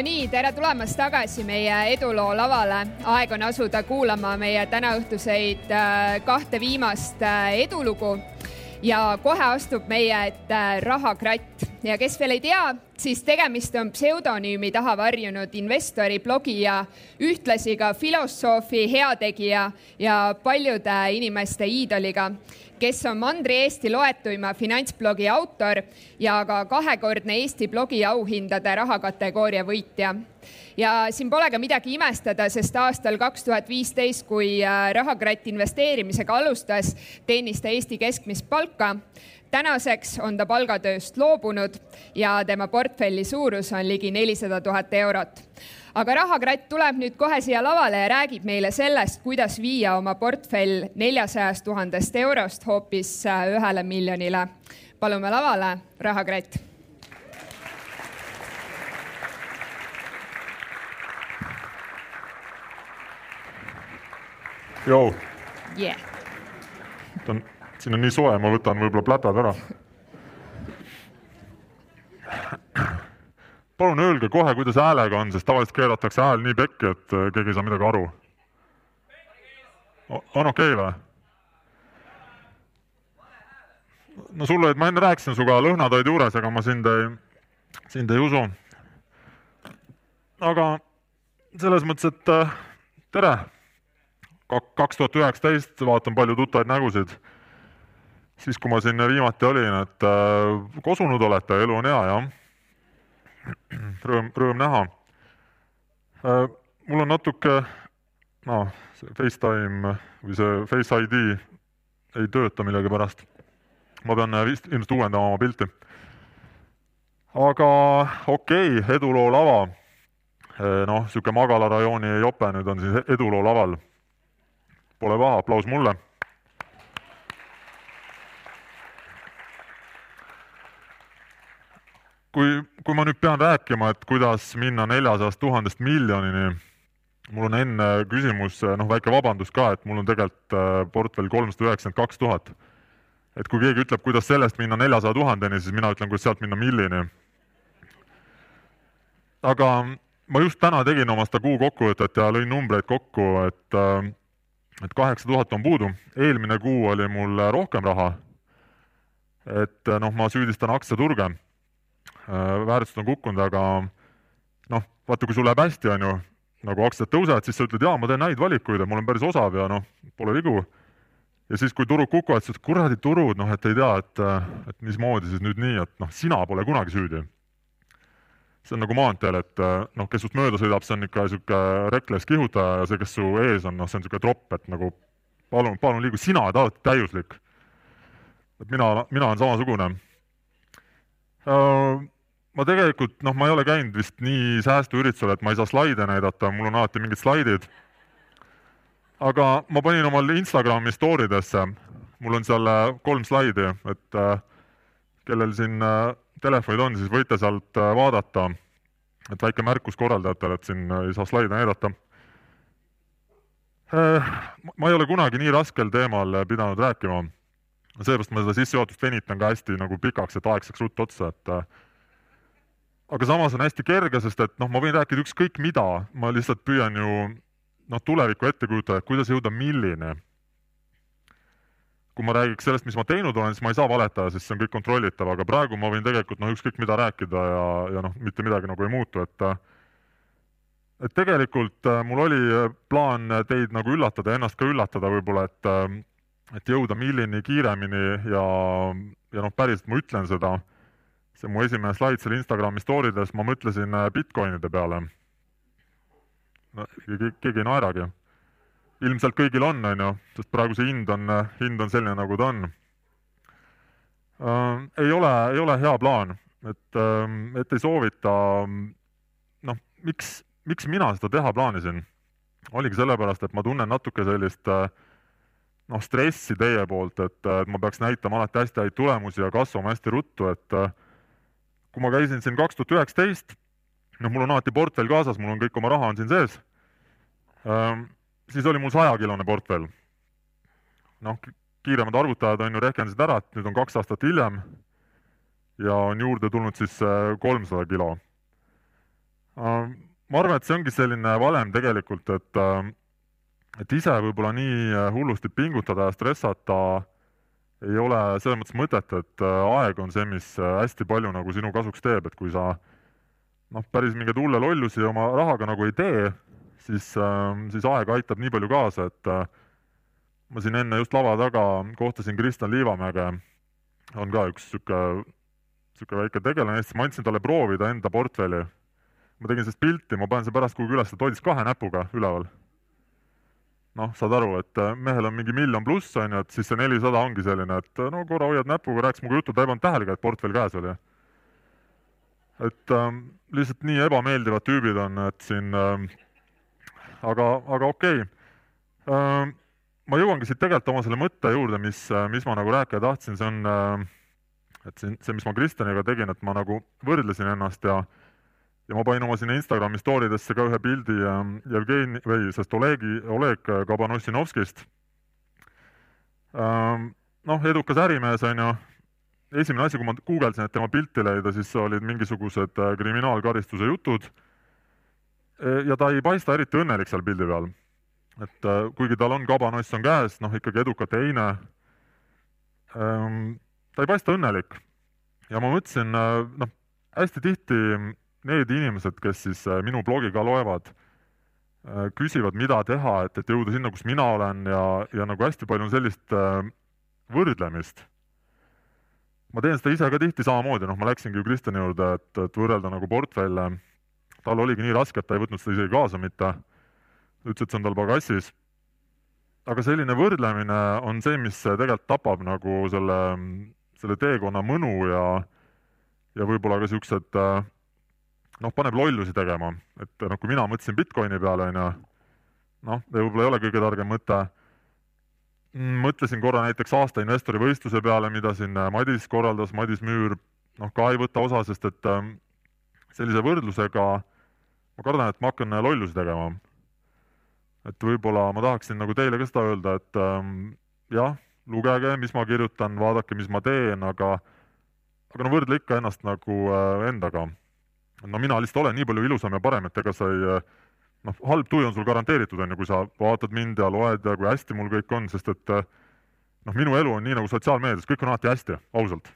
no nii, tere tulemast tagasi meie eduloo lavale. aeg on asuda kuulama meie tänaõhtuseid äh, kahte viimast äh, edulugu. Ja kohe astub meie ette rahakratt. Ja kes veel ei tea, siis tegemist on pseudonüümi taha varjunud investori, blogija, ühtlasi ka filosoofi, heategija ja paljude inimeste iidoliga, kes on Mandri-Eesti loetuima finantsblogi autor ja ka kahekordne Eesti blogi auhindade rahakategooria võitja. Ja siin pole ka midagi imestada, sest aastal kaks tuhat viisteist, kui äh, Rahakratt investeerimisega alustas, teenis ta Eesti keskmist palka tänaseks on ta palgatööst loobunud ja tema portfelli suurus on ligi nelisada tuhat eurot. aga rahakratt tuleb nüüd kohe siia lavale ja räägib meile sellest, kuidas viia oma portfell neljasajast tuhandest eurost hoopis äh, ühele miljonile. palume lavale, rahakratt Jou yeah.. Siin on nii soe, ma võtan võib-olla plätad ära. palun öelge kohe, kuidas häälega on, sest tavaliselt keeratakse hääl nii pekki, et äh, keegi ei saa midagi aru. on okei okay, või? no sul olid, ma enne rääkisin sinuga, lõhnad olid juures, aga ma sind ei, sind ei usu. aga selles mõttes, et äh, tere kaks tuhat üheksateist, vaatan palju tuttavaid nägusid. Siis, kui ma siin viimati olin, et äh, kosunud olete, elu on hea, jah. Rõõm, rõõm näha äh,. mul on natuke, noh, see FaceTime või see Face ID ei tööta millegipärast. ma pean vist ilmselt uuendama oma pilti. aga okei okay,, eduloo lava. noh, niisugune Magala rajooni jope nüüd on siis eduloo laval Pole paha, aplaus mulle. Kui, kui ma nüüd pean rääkima, et kuidas minna neljasajast tuhandest miljonini, mul on enne küsimus, noh, väike vabandus ka, et mul on tegelikult äh, portfell kolmsada üheksakümmend kaks tuhat. et kui keegi ütleb, kuidas sellest minna neljasaja tuhandeni, siis mina ütlen, kuidas sealt minna miljoni. aga ma just täna tegin oma seda kuu kokkuvõtet ja lõin numbreid kokku, et äh, et kaheksa tuhat on puudu, eelmine kuu oli mul rohkem raha. et noh, ma süüdistan aktsiaturge. Äh, väärtused on kukkunud, aga noh, vaata, kui sul läheb hästi, on ju, nagu aktsiad tõusevad, siis sa ütled, jaa, ma teen häid valikuid ja mul on päris osav ja noh, pole vigu. ja siis, kui turud kukuvad, siis kuradi turud, noh, et ei tea, et, et mismoodi siis nüüd nii, et noh, sina pole kunagi süüdi see on nagu maanteel, et noh, kes sinust mööda sõidab, see on ikka niisugune rekles kihutaja ja see, kes su ees on, noh, see on niisugune tropp, et nagu palun, palun liigu, sina oled alati täiuslik. et mina, mina olen samasugune. Ma tegelikult, noh, ma ei ole käinud vist nii säästuüritusel, et ma ei saa slaide näidata, mul on alati mingid slaidid. aga ma panin omal Instagrami story desse, mul on seal äh, kolm slaidi, et uh, kellel siin telefonid on, siis võite sealt äh, vaadata, et väike märkus korraldajatele, et siin äh, ei saa slaide näidata. Äh, ma ei ole kunagi nii raskel teemal pidanud rääkima, seepärast ma seda sissejuhatust venitan ka hästi nagu pikaks, et aeg saaks ruttu otsa, et aga samas on hästi kerge, sest et noh, ma võin rääkida ükskõik mida, ma lihtsalt püüan ju noh, tulevikku ette kujutada, et kuidas jõuda millini kui ma räägiks sellest, mis ma teinud olen, siis ma ei saa valetada, sest see on kõik kontrollitav, aga praegu ma võin tegelikult noh, ükskõik mida rääkida ja, ja noh, mitte midagi nagu ei muutu, et et tegelikult äh, mul oli äh, plaan teid nagu üllatada, ennast ka üllatada võib-olla, et äh, et jõuda millini kiiremini ja, ja noh, päriselt ma ütlen seda, see mu esimene slaid seal Instagrami story des, ma mõtlesin Bitcoinide peale. no keegi, keegi ei naeragi ilmselt kõigil on, on ju, sest praegu see hind on, hind on selline, nagu ta on äh,. ei ole, ei ole hea plaan, et äh,, et ei soovita, noh, miks, miks mina seda teha plaanisin? oligi sellepärast, et ma tunnen natuke sellist äh, noh, stressi teie poolt, et, ma peaks näitama alati hästi häid tulemusi ja kasvama hästi ruttu, et äh, kui ma käisin siin kaks tuhat üheksateist, noh, mul on alati portfell kaasas, mul on kõik oma raha on siin sees ähm, siis oli mul sajakilone portfell. noh, kiiremad arvutajad on ju rehkendasid ära, et nüüd on kaks aastat hiljem ja on juurde tulnud siis äh, kolmsada kilo. ma arvan, et see ongi selline valem tegelikult, et, et ise võib-olla nii hullusti pingutada ja stressata ei ole selles mõttes mõtet, et aeg on see, mis hästi palju nagu sinu kasuks teeb, et kui sa noh, päris mingeid hulle lollusi oma rahaga nagu ei tee, siis, siis aeg aitab nii palju kaasa, et ma siin enne just lava taga kohtasin Kristjan Liivamäge, on ka üks niisugune, niisugune väike tegelane Eestis, ma andsin talle proovida enda portfelli. ma tegin sellest pilti, ma panen selle pärast kuhugi üles, ta hoidis kahe näpuga üleval. Noh, saad aru, et mehel on mingi miljon pluss, on ju, et siis see nelisada ongi selline, et no korra hoiad näpuga, rääkis minuga juttu, ta ei pannud tähelegi, et portfell käes oli. et ähm, lihtsalt nii ebameeldivad tüübid on, et siin ähm, aga, aga okei okay. ähm, ma jõuangi siit tegelikult oma selle mõtte juurde, mis, mis ma nagu rääkida tahtsin, see on, äh, et see, see, mis ma Kristjaniga tegin, et ma nagu võrdlesin ennast ja ja ma panin oma sinna Instagrami story desse ka ühe pildi äh, Jevgeni või sellest Olegi, Oleg Kabanossinovskist. Ähm, noh, edukas ärimees, on ju, esimene asi, kui ma guugeldasin, et tema pilti leida, siis olid mingisugused äh, kriminaalkaristuse jutud ja ta ei paista eriti õnnelik seal pildi peal et äh, kuigi tal on kabanoss on käes, noh ikkagi edukalt heine ähm,, ta ei paista õnnelik. ja ma mõtlesin, äh, noh, hästi tihti need inimesed, kes siis äh, minu blogi ka loevad, küsivad, mida teha, et, et jõuda sinna, kus mina olen ja, ja nagu hästi palju on sellist võrdlemist. ma teen seda ise ka tihti samamoodi, noh, ma läksingi ju Kristjani juurde, et, et võrrelda nagu portfelle, tal oligi nii raske, et ta ei võtnud seda isegi kaasa mitte ütles, et see on tal pagassis. aga selline võrdlemine on see, mis tegelikult tapab nagu selle, selle teekonna mõnu ja, ja võib-olla ka niisugused noh, paneb lollusi tegema, et noh, kui mina mõtlesin Bitcoini peale, on ju, noh, võib-olla ei ole kõige targem mõte, mõtlesin korra näiteks aasta investori võistluse peale, mida siin Madis korraldas, Madis Müür, noh, ka ei võta osa, sest et sellise võrdlusega ma kardan, et ma hakkan lollusi tegema. Et võib-olla ma tahaksin nagu teile ka seda öelda, et ähm, jah, lugege, mis ma kirjutan, vaadake, mis ma teen, aga aga no võrdle ikka ennast nagu äh, endaga. No mina lihtsalt olen nii palju ilusam ja parem, et ega sa ei äh, noh, halb tuju on sul garanteeritud, on ju, kui sa vaatad mind ja loed ja kui hästi mul kõik on, sest et äh, noh, minu elu on nii nagu sotsiaalmeedias, kõik on alati hästi, ausalt.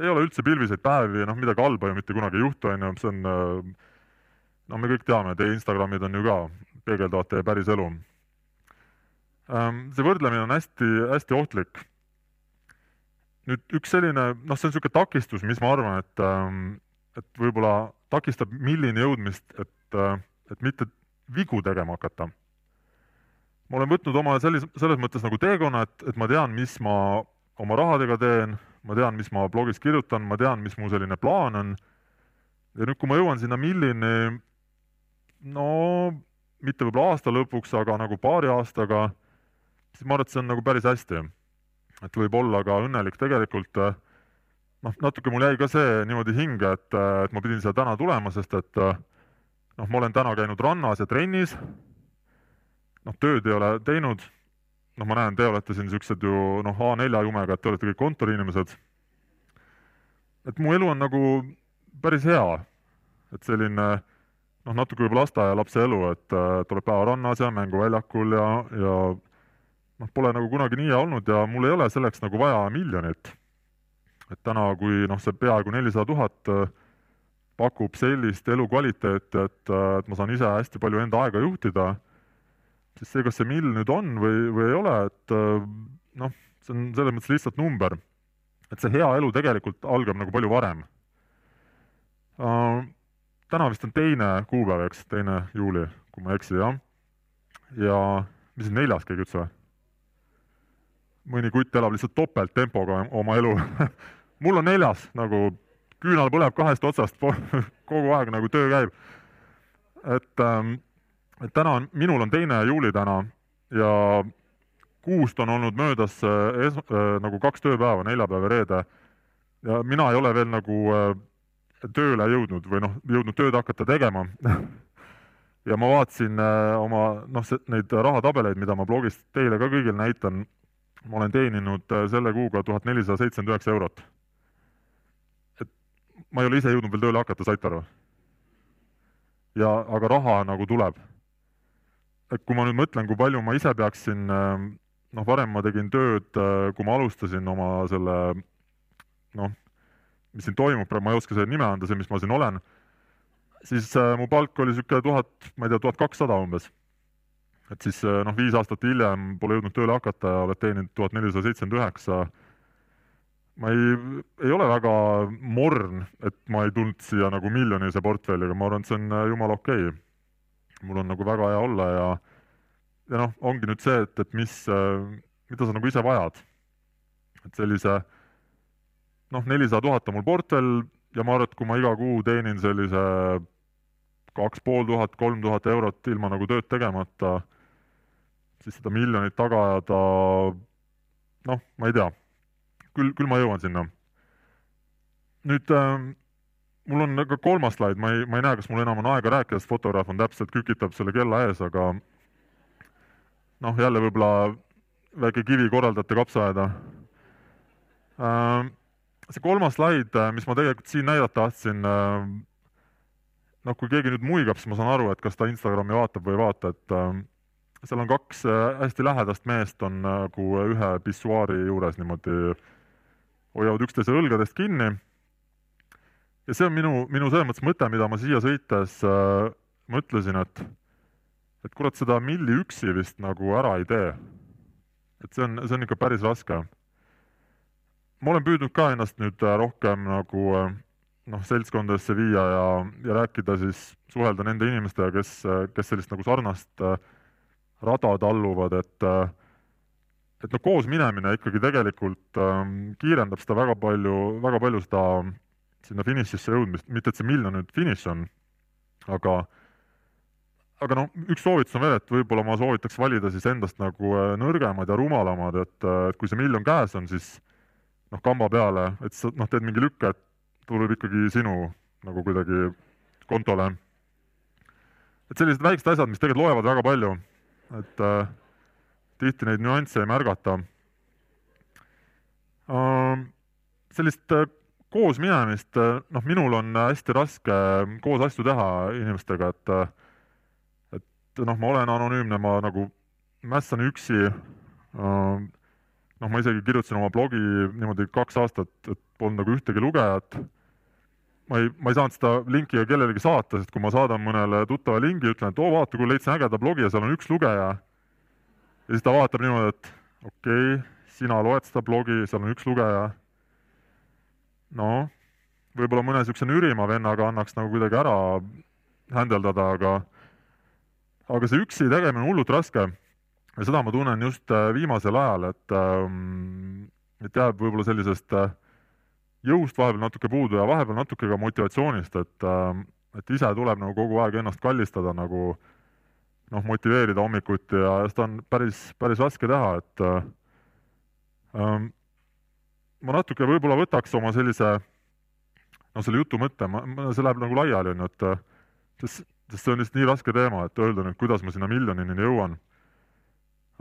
ei ole üldse pilviseid päevi, noh, midagi halba ju mitte kunagi ei juhtu, on ju, see on äh, no me kõik teame, teie Instagramid on ju ka peegeldavad teie päris elu. Ähm, see võrdlemine on hästi, hästi ohtlik. nüüd üks selline, noh, see on niisugune takistus, mis ma arvan, et, ähm, et võib-olla takistab millini jõudmist, et, äh, et mitte vigu tegema hakata. ma olen võtnud oma sellis-, selles mõttes nagu teekonna, et, et ma tean, mis ma oma rahadega teen, ma tean, mis ma blogis kirjutan, ma tean, mis mu selline plaan on, ja nüüd, kui ma jõuan sinna millini, no mitte võib-olla aasta lõpuks, aga nagu paari aastaga, siis ma arvan, et see on nagu päris hästi. et võib olla ka õnnelik tegelikult, noh, natuke mul jäi ka see niimoodi hinge, et, et ma pidin siia täna tulema, sest et noh, ma olen täna käinud rannas ja trennis, noh, tööd ei ole teinud, noh, ma näen, te olete siin niisugused ju noh, A4 jumega, et te olete kõik kontoriinimesed, et mu elu on nagu päris hea, et selline noh, natuke võib-olla lasteaialapse elu, et äh, tuleb päeva rannas ja mänguväljakul ja, ja noh, pole nagu kunagi nii hea olnud ja mul ei ole selleks nagu vaja miljonit. Et täna, kui noh, see peaaegu nelisada tuhat äh, pakub sellist elukvaliteeti, et, äh, et ma saan ise hästi palju enda aega juhtida, siis see, kas see mill nüüd on või, või ei ole, et noh, see on selles mõttes lihtsalt number. et see hea elu tegelikult algab nagu palju varem uh, täna vist on teine kuupäev, eks, teine juuli, kui ma ei eksi, jah. ja mis see neljas keegi ütles või? mõni kutt elab lihtsalt topelttempoga oma elu mul on neljas, nagu küünal põleb kahest otsast kogu aeg nagu töö käib. et, ähm, et täna on, minul on teine juuli täna ja kuust on olnud möödas äh, es-, äh, nagu kaks tööpäeva, neljapäev ja reede. ja mina ei ole veel nagu äh, tööle jõudnud või noh, jõudnud tööd hakata tegema ja ma vaatasin oma noh, neid rahatabeleid, mida ma blogist teile ka kõigil näitan, ma olen teeninud selle kuuga tuhat nelisada seitsekümmend üheksa eurot. Ma ei ole ise jõudnud veel tööle hakata, saite aru? ja, aga raha nagu tuleb. et kui ma nüüd mõtlen, kui palju ma ise peaksin, noh, varem ma tegin tööd, kui ma alustasin oma selle noh, mis siin toimub, praegu ma ei oska selle nime anda, see, mis ma siin olen, siis äh, mu palk oli niisugune tuhat, ma ei tea, tuhat kakssada umbes. et siis noh, viis aastat hiljem pole jõudnud tööle hakata ja oled teeninud tuhat nelisada seitsekümmend üheksa. Ma ei, ei ole väga morn, et ma ei tulnud siia nagu miljonilise portfelliga, ma arvan, et see on äh, jumala okei. Okay.. mul on nagu väga hea olla ja, ja noh, ongi nüüd see, et, et mis, mida sa nagu ise vajad. et sellise äh, noh, nelisada tuhat on mul portfell ja ma arvan, et kui ma iga kuu teenin sellise kaks pool tuhat, kolm tuhat eurot ilma nagu tööd tegemata, siis seda miljonit taga ajada, noh, ma ei tea, küll, küll ma jõuan sinna. nüüd äh, mul on ka kolmas slaid, ma ei, ma ei näe, kas mul enam on aega rääkida, sest fotograaf on täpselt, kükitab selle kella ees, aga noh, jälle võib-olla väike kivi korraldajate kapsaaeda äh, see kolmas slaid, äh, mis ma tegelikult siin näidata tahtsin, äh, noh, kui keegi nüüd muigab, siis ma saan aru, et kas ta Instagrami vaatab või ei vaata, et äh, seal on kaks hästi lähedast meest on nagu ühe pissuaari juures niimoodi, hoiavad üksteise õlgadest kinni. ja see on minu, minu selles mõttes mõte, mida ma siia sõites äh, mõtlesin, et, et kurat, seda milli üksi vist nagu ära ei tee. et see on, see on ikka päris raske ma olen püüdnud ka ennast nüüd äh, rohkem nagu äh, noh, seltskondadesse viia ja, ja rääkida siis, suhelda nende inimestega, kes, äh, kes sellist nagu sarnast rada talluvad, et et noh, koos minemine ikkagi tegelikult ähm, kiirendab seda väga palju, väga palju seda sinna finišisse jõudmist, mitte et see miljon nüüd finiš on, aga aga noh, üks soovitus on veel, et võib-olla ma soovitaks valida siis endast nagu nõrgemad ja rumalamad, et, et kui see miljon käes on, siis noh, kamba peale, et sa noh, teed mingi lükke, et tuleb ikkagi sinu nagu kuidagi kontole. et sellised väiksed asjad, mis tegelikult loevad väga palju, et äh, tihti neid nüansse ei märgata äh,. sellist äh, koos minemist, äh, noh, minul on hästi raske koos asju teha inimestega, et äh, et noh, ma olen anonüümne, ma nagu mässan üksi äh,, noh, ma isegi kirjutasin oma blogi niimoodi kaks aastat, et polnud nagu ühtegi lugejat. ma ei, ma ei saanud seda linki ka kellelegi saata, sest kui ma saadan mõnele tuttavale lingi, ütlen, et oo, vaata, kuule, leidsin ägeda blogi ja seal on üks lugeja. Ja siis ta vaatab niimoodi, et okei okay,, sina loed seda blogi, seal on üks lugeja. noh, võib-olla mõne niisuguse nürima vennaga annaks nagu kuidagi ära händeldada, aga aga see üksi tegemine on hullult raske ja seda ma tunnen just äh, viimasel ajal, et, ähm, et jääb võib-olla sellisest äh, jõust vahepeal natuke puudu ja vahepeal natuke ka motivatsioonist, et, ähm, et ise tuleb nagu kogu aeg ennast kallistada nagu noh, motiveerida hommikuti ja seda on päris, päris raske teha, et äh, ähm, ma natuke võib-olla võtaks oma sellise noh, selle jutu mõtte, see läheb nagu laiali, on ju, et sest, sest see on lihtsalt nii raske teema, et öelda nüüd, kuidas ma sinna miljonini jõuan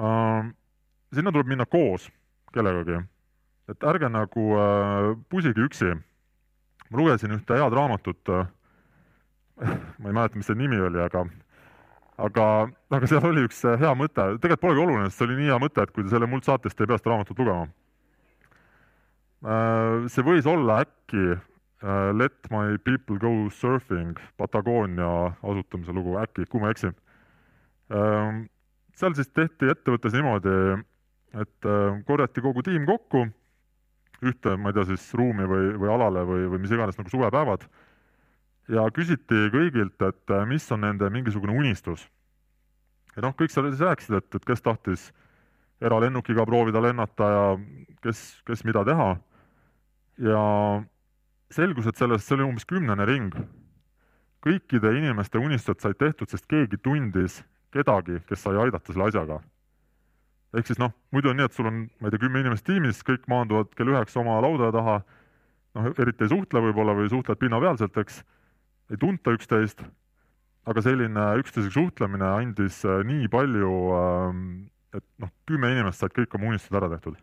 Uh, sinna tuleb minna koos kellegagi, et ärge nagu uh, pusige üksi. ma lugesin ühte head raamatut uh,, ma ei mäleta, mis see nimi oli, aga aga, aga seal oli üks hea mõte, tegelikult polegi oluline, sest see oli nii hea mõte, et kui te selle muld saate, siis te ei pea seda raamatut lugema. See võis olla äkki Let my people go surfing Patagoonia asutamise lugu, äkki, kui ma ei eksi. Seal siis tehti ettevõttes niimoodi, et äh, korjati kogu tiim kokku. Ühte, ma ei tea siis ruumi või, või alale või, või mis iganes nagu suvepäevad ja küsiti kõigilt, et äh, mis on nende mingisugune unistus. ja noh, kõik seal siis rääkisid, et, et kes tahtis eralennukiga proovida lennata ja kes, kes mida teha. ja selgus, et sellest, see oli umbes kümnene ring. kõikide inimeste unistused said tehtud, sest keegi tundis kedagi, kes sai aidata selle asjaga. ehk siis noh, muidu on nii, et sul on, ma ei tea, kümme inimest tiimis, kõik maanduvad kell üheksa oma lauda taha, noh, eriti ei suhtle võib-olla või suhtlevad pinnapealselt, eks, ei tunta üksteist, aga selline üksteisega suhtlemine andis äh, nii palju, ähm, et noh, kümme inimest said kõik oma unistused ära tehtud.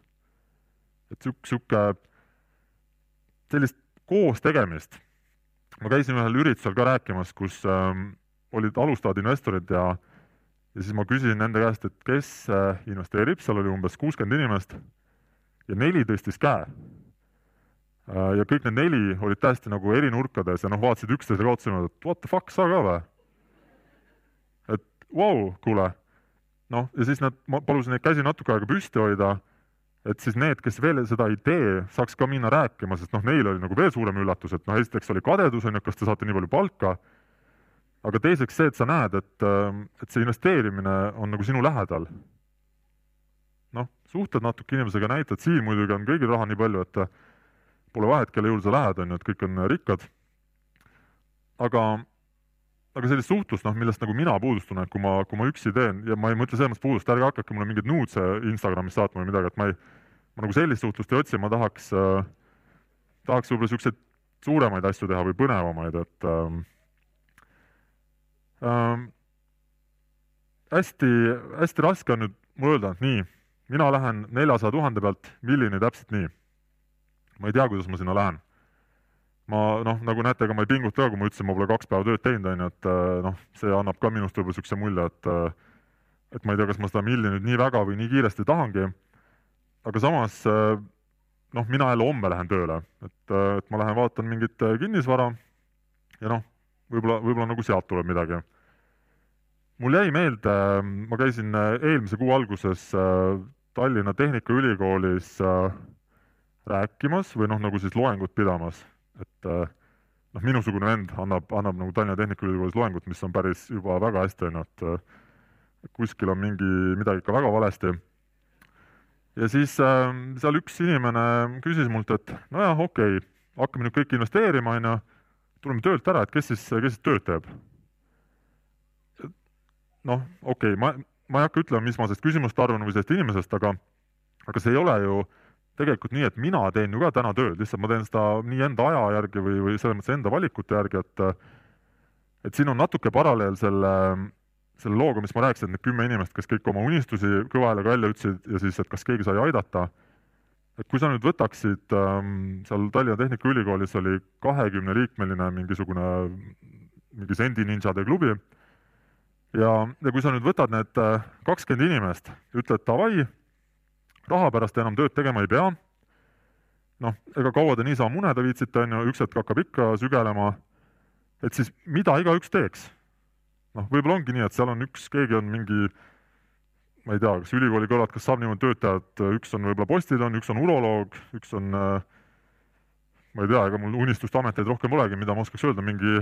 et sihuke, sihuke, sellist koos tegemist. ma käisin ühel üritusel ka rääkimas, kus ähm, olid alustavad investorid ja ja siis ma küsisin nende käest, et kes äh, investeerib, seal oli umbes kuuskümmend inimest ja neli tõstis käe. Äh, ja kõik need neli olid täiesti nagu eri nurkades ja noh, vaatasid üksteisele otsa niimoodi, et what the fuck, sa ka või? et vau wow,, kuule. noh, ja siis nad, ma palusin neid käsi natuke aega püsti hoida, et siis need, kes veel seda ei tee, saaks ka minna rääkima, sest noh, neil oli nagu veel suurem üllatus, et noh, esiteks oli kadedus, on ju, kas te saate nii palju palka aga teiseks see, et sa näed, et, äh, et see investeerimine on nagu sinu lähedal. noh, suhtled natuke inimesega, näitad, siin muidugi on kõigil raha nii palju, et pole vahet, kelle juurde sa lähed, on ju, et kõik on rikkad. aga, aga sellist suhtlust, noh, millest nagu mina puudust tunnen, kui ma, kui ma üksi teen ja ma ei mõtle selles mõttes puudust, ärge hakake mulle mingeid nuudse Instagramis saatma või midagi, et ma ei, ma nagu sellist suhtlust ei otsi, ma tahaks äh,, tahaks võib-olla niisuguseid suuremaid asju teha või põnevamaid, et äh, ähm,. hästi, hästi raske on nüüd mul öelda, et nii, mina lähen neljasaja tuhande pealt miljoni täpselt nii. Ma ei tea, kuidas ma sinna lähen. ma noh, nagu näete, ega ma ei pinguta ka, kui ma ütlesin, ma pole kaks päeva tööd teinud, on ju, et äh, noh, see annab ka minust võib-olla niisuguse mulje, et äh, et ma ei tea, kas ma seda miljonit nii väga või nii kiiresti tahangi, aga samas äh, noh, mina jälle homme lähen tööle, et, et ma lähen vaatan mingit kinnisvara ja noh, võib-olla, võib-olla nagu sealt tuleb midagi. mul jäi meelde, ma käisin eelmise kuu alguses Tallinna Tehnikaülikoolis rääkimas või noh, nagu siis loengut pidamas, et noh, minusugune vend annab, annab nagu Tallinna Tehnikaülikoolis loengut, mis on päris juba väga hästi, ju, et kuskil on mingi, midagi ikka väga valesti. ja siis äh, seal üks inimene küsis mult, et nojah, okei okay,, hakkame nüüd kõik investeerima, on ju tuleme töölt ära, et kes siis, kes siis tööd teeb? noh, okei okay,, ma, ma ei hakka ütlema, mis ma sellest küsimusest arvan või sellest inimesest, aga aga see ei ole ju tegelikult nii, et mina teen ju ka täna tööd, lihtsalt ma teen seda nii enda aja järgi või, või selles mõttes enda valikute järgi, et et siin on natuke paralleel selle, selle looga, mis ma rääkisin, et need kümme inimest, kes kõik oma unistusi kõva häälega välja ütlesid ja siis, et kas keegi sai aidata. Et kui sa nüüd võtaksid ähm, seal Tallinna Tehnikaülikoolis oli kahekümneliikmeline mingisugune, mingi Sendi ninjade klubi ja, ja kui sa nüüd võtad need äh, kakskümmend inimest, ütled davai, raha pärast enam tööd tegema ei pea, noh, ega kaua te niisama muneda viitsite, on ju, üks hetk hakkab ikka sügelema, et siis mida igaüks teeks? noh, võib-olla ongi nii, et seal on üks, keegi on mingi ma ei tea, kas ülikooli kõrvalt, kas saab niimoodi tööd teha, et üks on võib-olla postiljon, üks on uroloog, üks on ma ei tea, ega mul unistust ameteid rohkem polegi, mida ma oskaks öelda, mingi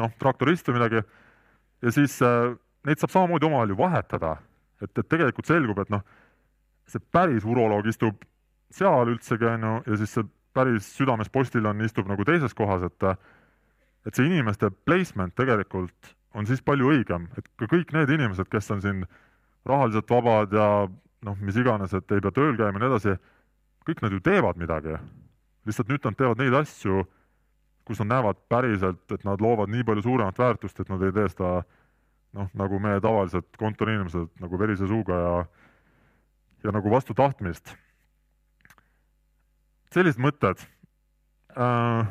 noh, traktorist või midagi, ja siis äh, neid saab samamoodi omavahel ju vahetada. et, et tegelikult selgub, et noh, see päris uroloog istub seal üldsegi, on ju, ja siis see päris südames postiljon istub nagu teises kohas, et et see inimeste placement tegelikult on siis palju õigem, et ka kõik need inimesed, kes on siin rahaliselt vabad ja noh, mis iganes, et ei pea tööl käima ja nii edasi, kõik nad ju teevad midagi. lihtsalt nüüd nad teevad neid asju, kus nad näevad päriselt, et nad loovad nii palju suuremat väärtust, et nad ei tee seda noh, nagu meie tavalised kontoriinimesed nagu verise suuga ja ja nagu vastu tahtmist. sellised mõtted äh,.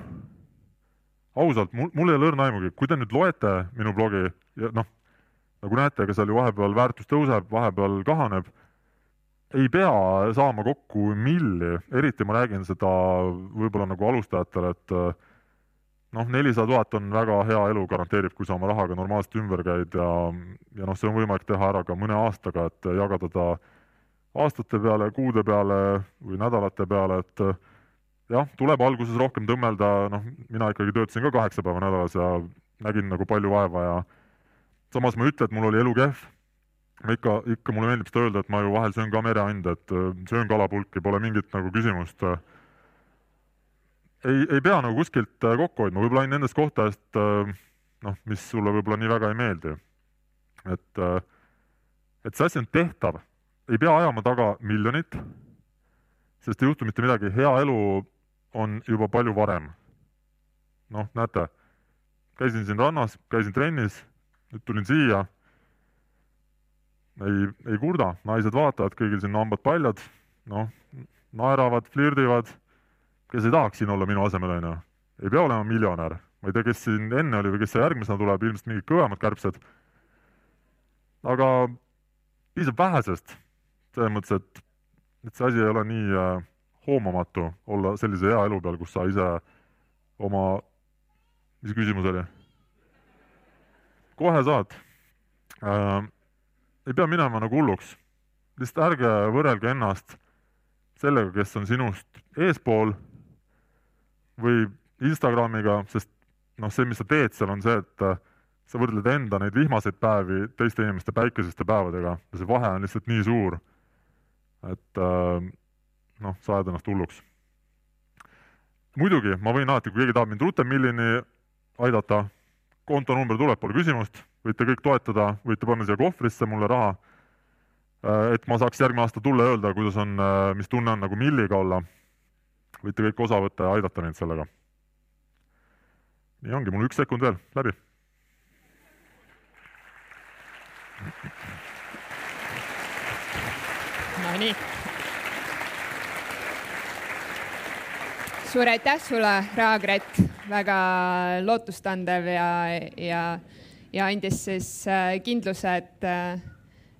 ausalt, mul, mul ei ole õrna aimugi, kui te nüüd loete minu blogi ja noh, nagu näete, ega seal ju vahepeal väärtus tõuseb, vahepeal kahaneb, ei pea saama kokku milli, eriti ma räägin seda võib-olla nagu alustajatele, et noh, nelisada tuhat on väga hea elu, garanteerib, kui sa oma rahaga normaalselt ümber käid ja, ja noh, see on võimalik teha ära ka mõne aastaga, et jagada ta aastate peale, kuude peale või nädalate peale, et jah, tuleb alguses rohkem tõmmelda, noh, mina ikkagi töötasin ka kaheksa päeva nädalas ja nägin nagu palju vaeva ja samas ma ei ütle, et mul oli elu kehv. ma ikka, ikka mulle meeldib seda öelda, et ma ju vahel söön ka mereande, et äh, söön kalapulki, pole mingit nagu küsimust. ei, ei pea nagu kuskilt äh, kokku hoidma, võib-olla ainult nendest kohtadest, äh, noh, mis sulle võib-olla nii väga ei meeldi. et, et see asi on tehtav, ei pea ajama taga miljonit, sest ei juhtu mitte midagi, hea elu on juba palju varem. noh, näete, käisin siin rannas, käisin trennis nüüd tulin siia, ei, ei kurda, naised vaatavad, kõigil siin hambad paljad, noh, naeravad, flirdivad, kes ei tahaks siin olla minu asemel, on ju. ei pea olema miljonär, ma ei tea, kes siin enne oli või kes järgmisena tuleb, ilmselt mingid kõvemad kärbsed. aga piisab vähesest, selles mõttes, et, et see asi ei ole nii äh, hoomamatu olla sellise hea elu peal, kus sa ise oma, mis küsimus oli? kohe saad äh,. ei pea minema nagu hulluks, lihtsalt ärge võrrelge ennast sellega, kes on sinust eespool või Instagramiga, sest noh, see, mis sa teed seal, on see, et äh, sa võrdled enda neid vihmaseid päevi teiste inimeste päikeseste päevadega ja see vahe on lihtsalt nii suur, et äh, noh, sa ajad ennast hulluks. muidugi, ma võin alati, kui keegi tahab mind rutem millini aidata, kontonumber tuleb, pole küsimust, võite kõik toetada, võite panna siia kohvrisse mulle raha, äh, et ma saaks järgmine aasta tulla ja öelda, kuidas on, mis tunne on nagu milliga olla. võite kõik osa võtta ja aidata mind sellega nii ongi, mul üks sekund veel, läbi. Nonii. suur aitäh sulle, Raagret, väga lootustandev ja, ja, ja andis siis äh, kindluse, et, äh,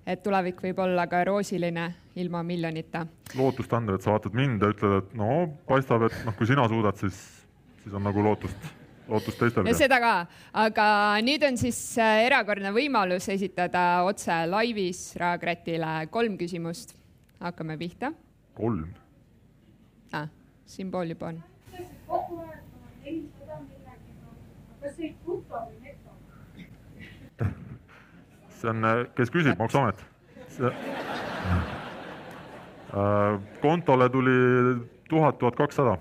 et tulevik võib olla ka roosiline ilma miljonita. lootustandev, et sa vaatad mind ja ütled, et no paistab, et noh, kui sina suudad, siis, siis on nagu lootust lootust teistelgi. seda ka, aga nüüd on siis äh, erakordne võimalus esitada otse laivis Raagretile kolm küsimust. Hakkame pihta. kolm ah,? siin pool juba on. see on, äh, kes küsib, Maksuamet? Äh, kontole tuli tuhat, tuhat kakssada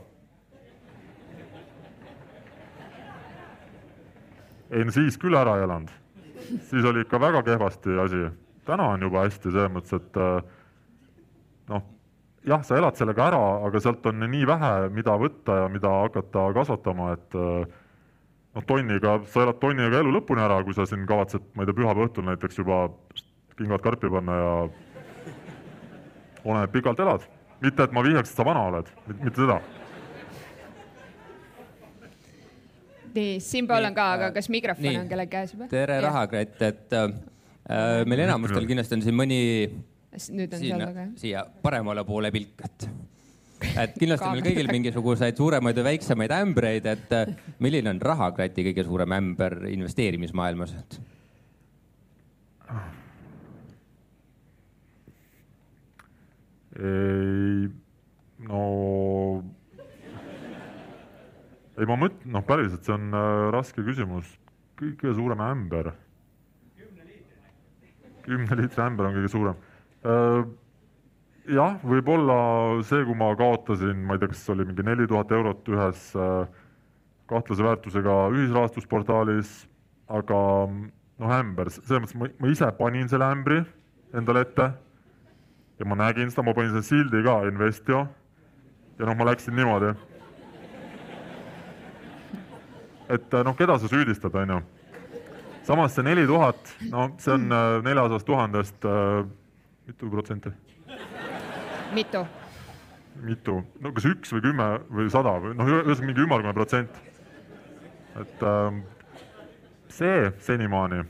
ei no siis küll ära ei elanud. siis oli ikka väga kehvasti asi. täna on juba hästi selles mõttes, et äh, jah, sa elad sellega ära, aga sealt on nii vähe, mida võtta ja mida hakata kasvatama, et äh, noh, tonniga, sa elad tonniga elu lõpuni ära, kui sa siin kavatsed, ma ei tea, pühapäeva õhtul näiteks juba kingad karpi panna ja oleneb, pikalt elad. mitte, et ma vihjaks, et sa vana oled, mitte seda nii, siinpool on ka, aga kas mikrofon nii, on kellegi käes juba? tere, Rahakratt, et äh, meil enamustel kindlasti on siin mõni. Nüüd on seal taga, jah? siia paremale poole pilk, et, et kindlasti meil kõigil mingisuguseid suuremaid või väiksemaid ämbreid, et äh, milline on Rahakrati kõige suurem ämber investeerimismaailmas, et? ei, no ei, ma mõtlen, noh, päriselt, see on äh, raske küsimus. kõige suurem ämber. kümne liitri ämber on kõige suurem. Jah, võib-olla see, kui ma kaotasin, ma ei tea, kas oli mingi neli tuhat eurot ühes äh, kahtlase väärtusega ühisrahastusportaalis, aga noh, ämber, selles mõttes ma, ma ise panin selle ämbri endale ette ja ma nägin seda, ma panin selle sildi ka, Investio. ja noh, ma läksin niimoodi et äh, noh, keda sa süüdistad, on ju. samas see neli tuhat, no see on äh, neljasajast tuhandest äh, mitu protsenti? mitu? mitu, no kas üks või kümme või sada või noh, ühesõnaga mingi ümmargune protsent. et äh, see senimaani.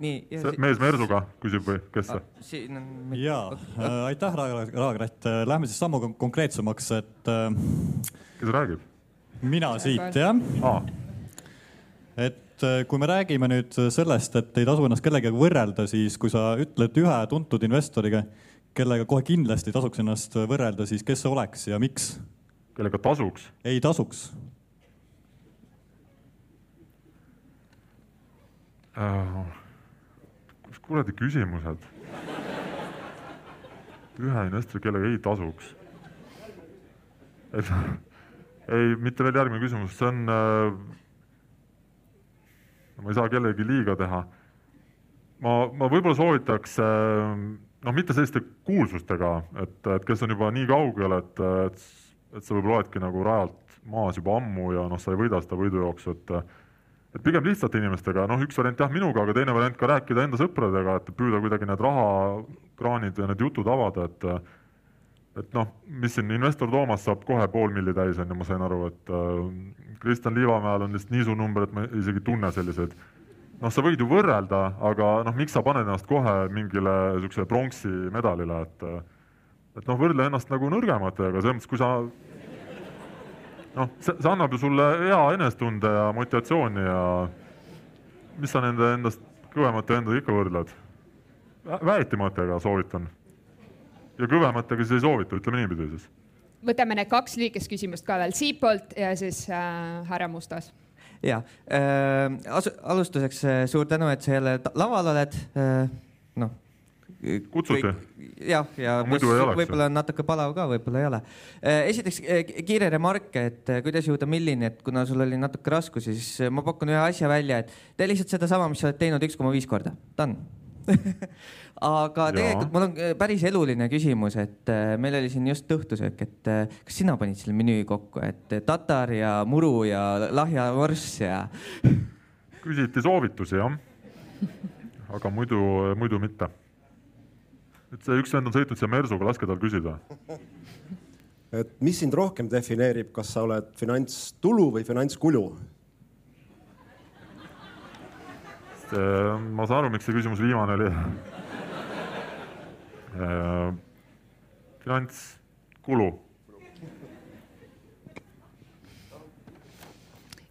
nii. see mees Mersuga küsib või kes see? siin on. ja äh, aitäh, Raagrat, lähme siis sammu konkreetsemaks, et äh, kes räägib? mina siit jah ah.. et äh, kui me räägime nüüd sellest, et ei tasu ennast kellegagi võrrelda, siis kui sa ütled ühe tuntud investoriga, kellega kohe kindlasti tasuks ennast võrrelda, siis kes see oleks ja miks? kellega tasuks? ei tasuks uh,. kus kuradi küsimused? ühe investori, kellega ei tasuks. et ei, mitte veel järgmine küsimus, see on äh,, ma ei saa kellelegi liiga teha. ma, ma võib-olla soovitaks äh, noh, mitte selliste kuulsustega, et, et kes on juba nii kaugel, et, et, et sa võib-olla oledki nagu rajalt maas juba ammu ja noh, sa ei võida seda võidujooksu, et et pigem lihtsate inimestega, noh, üks variant jah, minuga, aga teine variant ka rääkida enda sõpradega, et püüda kuidagi need rahakraanid ja need jutud avada, et et noh, mis siin investor Toomas saab kohe pool milli täis, on ju, ma sain aru, et Kristjan Liivamäel on lihtsalt niisu number, et ma isegi ei tunne selliseid. noh, sa võid ju võrrelda, aga noh, miks sa paned ennast kohe mingile niisugusele pronksi medalile, et et noh, võrdle ennast nagu nõrgematega, selles mõttes, kui sa noh, see, see annab ju sulle hea enesetunde ja motivatsiooni ja mis sa nende endast kõvemate endaga ikka võrdled? väetimatega soovitan ja kõvematega siis ei soovita, ütleme niipidi siis. Võtame need kaks lühikest küsimust ka veel siitpoolt ja siis äh, härra Mustas. ja äh, alustuseks äh, suur tänu, et sa jälle laval oled äh,. noh. kutsuti? jah, ja, ja võib-olla on natuke palav ka, võib-olla ei ole äh,. esiteks äh, kiire remark, et äh, kuidas jõuda millini, et kuna sul oli natuke raskusi, siis äh, ma pakun ühe asja välja, et tee lihtsalt sedasama, mis sa oled teinud üks koma viis korda, done aga tegelikult mul on äh, päris eluline küsimus, et äh, meil oli siin just õhtusöök, et äh, kas sina panid selle menüü kokku, et tatar ja muru ja lahja vorss ja? küsiti soovitusi jah, aga muidu, muidu mitte. et see üks vend on sõitnud siia Mersuga, laske tal küsida. et mis sind rohkem defineerib, kas sa oled finantstulu või finantskulu? Ma saan aru, miks see küsimus viimane oli Äh, finantskulu.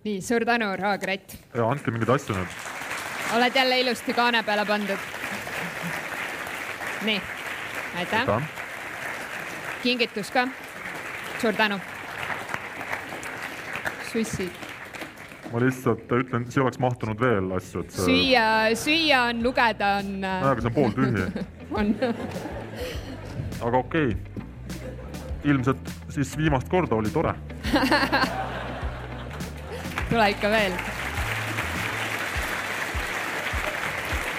nii, suur tänu, Raag-Rett. ja andke mingeid asju nüüd. oled jälle ilusti kaane peale pandud. nii, aitäh. kingitus ka. suur tänu. sussid ma lihtsalt ütlen, siia oleks mahtunud veel asju, et see.... süüa, süüa on, lugeda on. nojah, aga see on pooltühi on aga okei okay., ilmselt siis viimast korda oli tore tule ikka veel.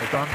aitäh.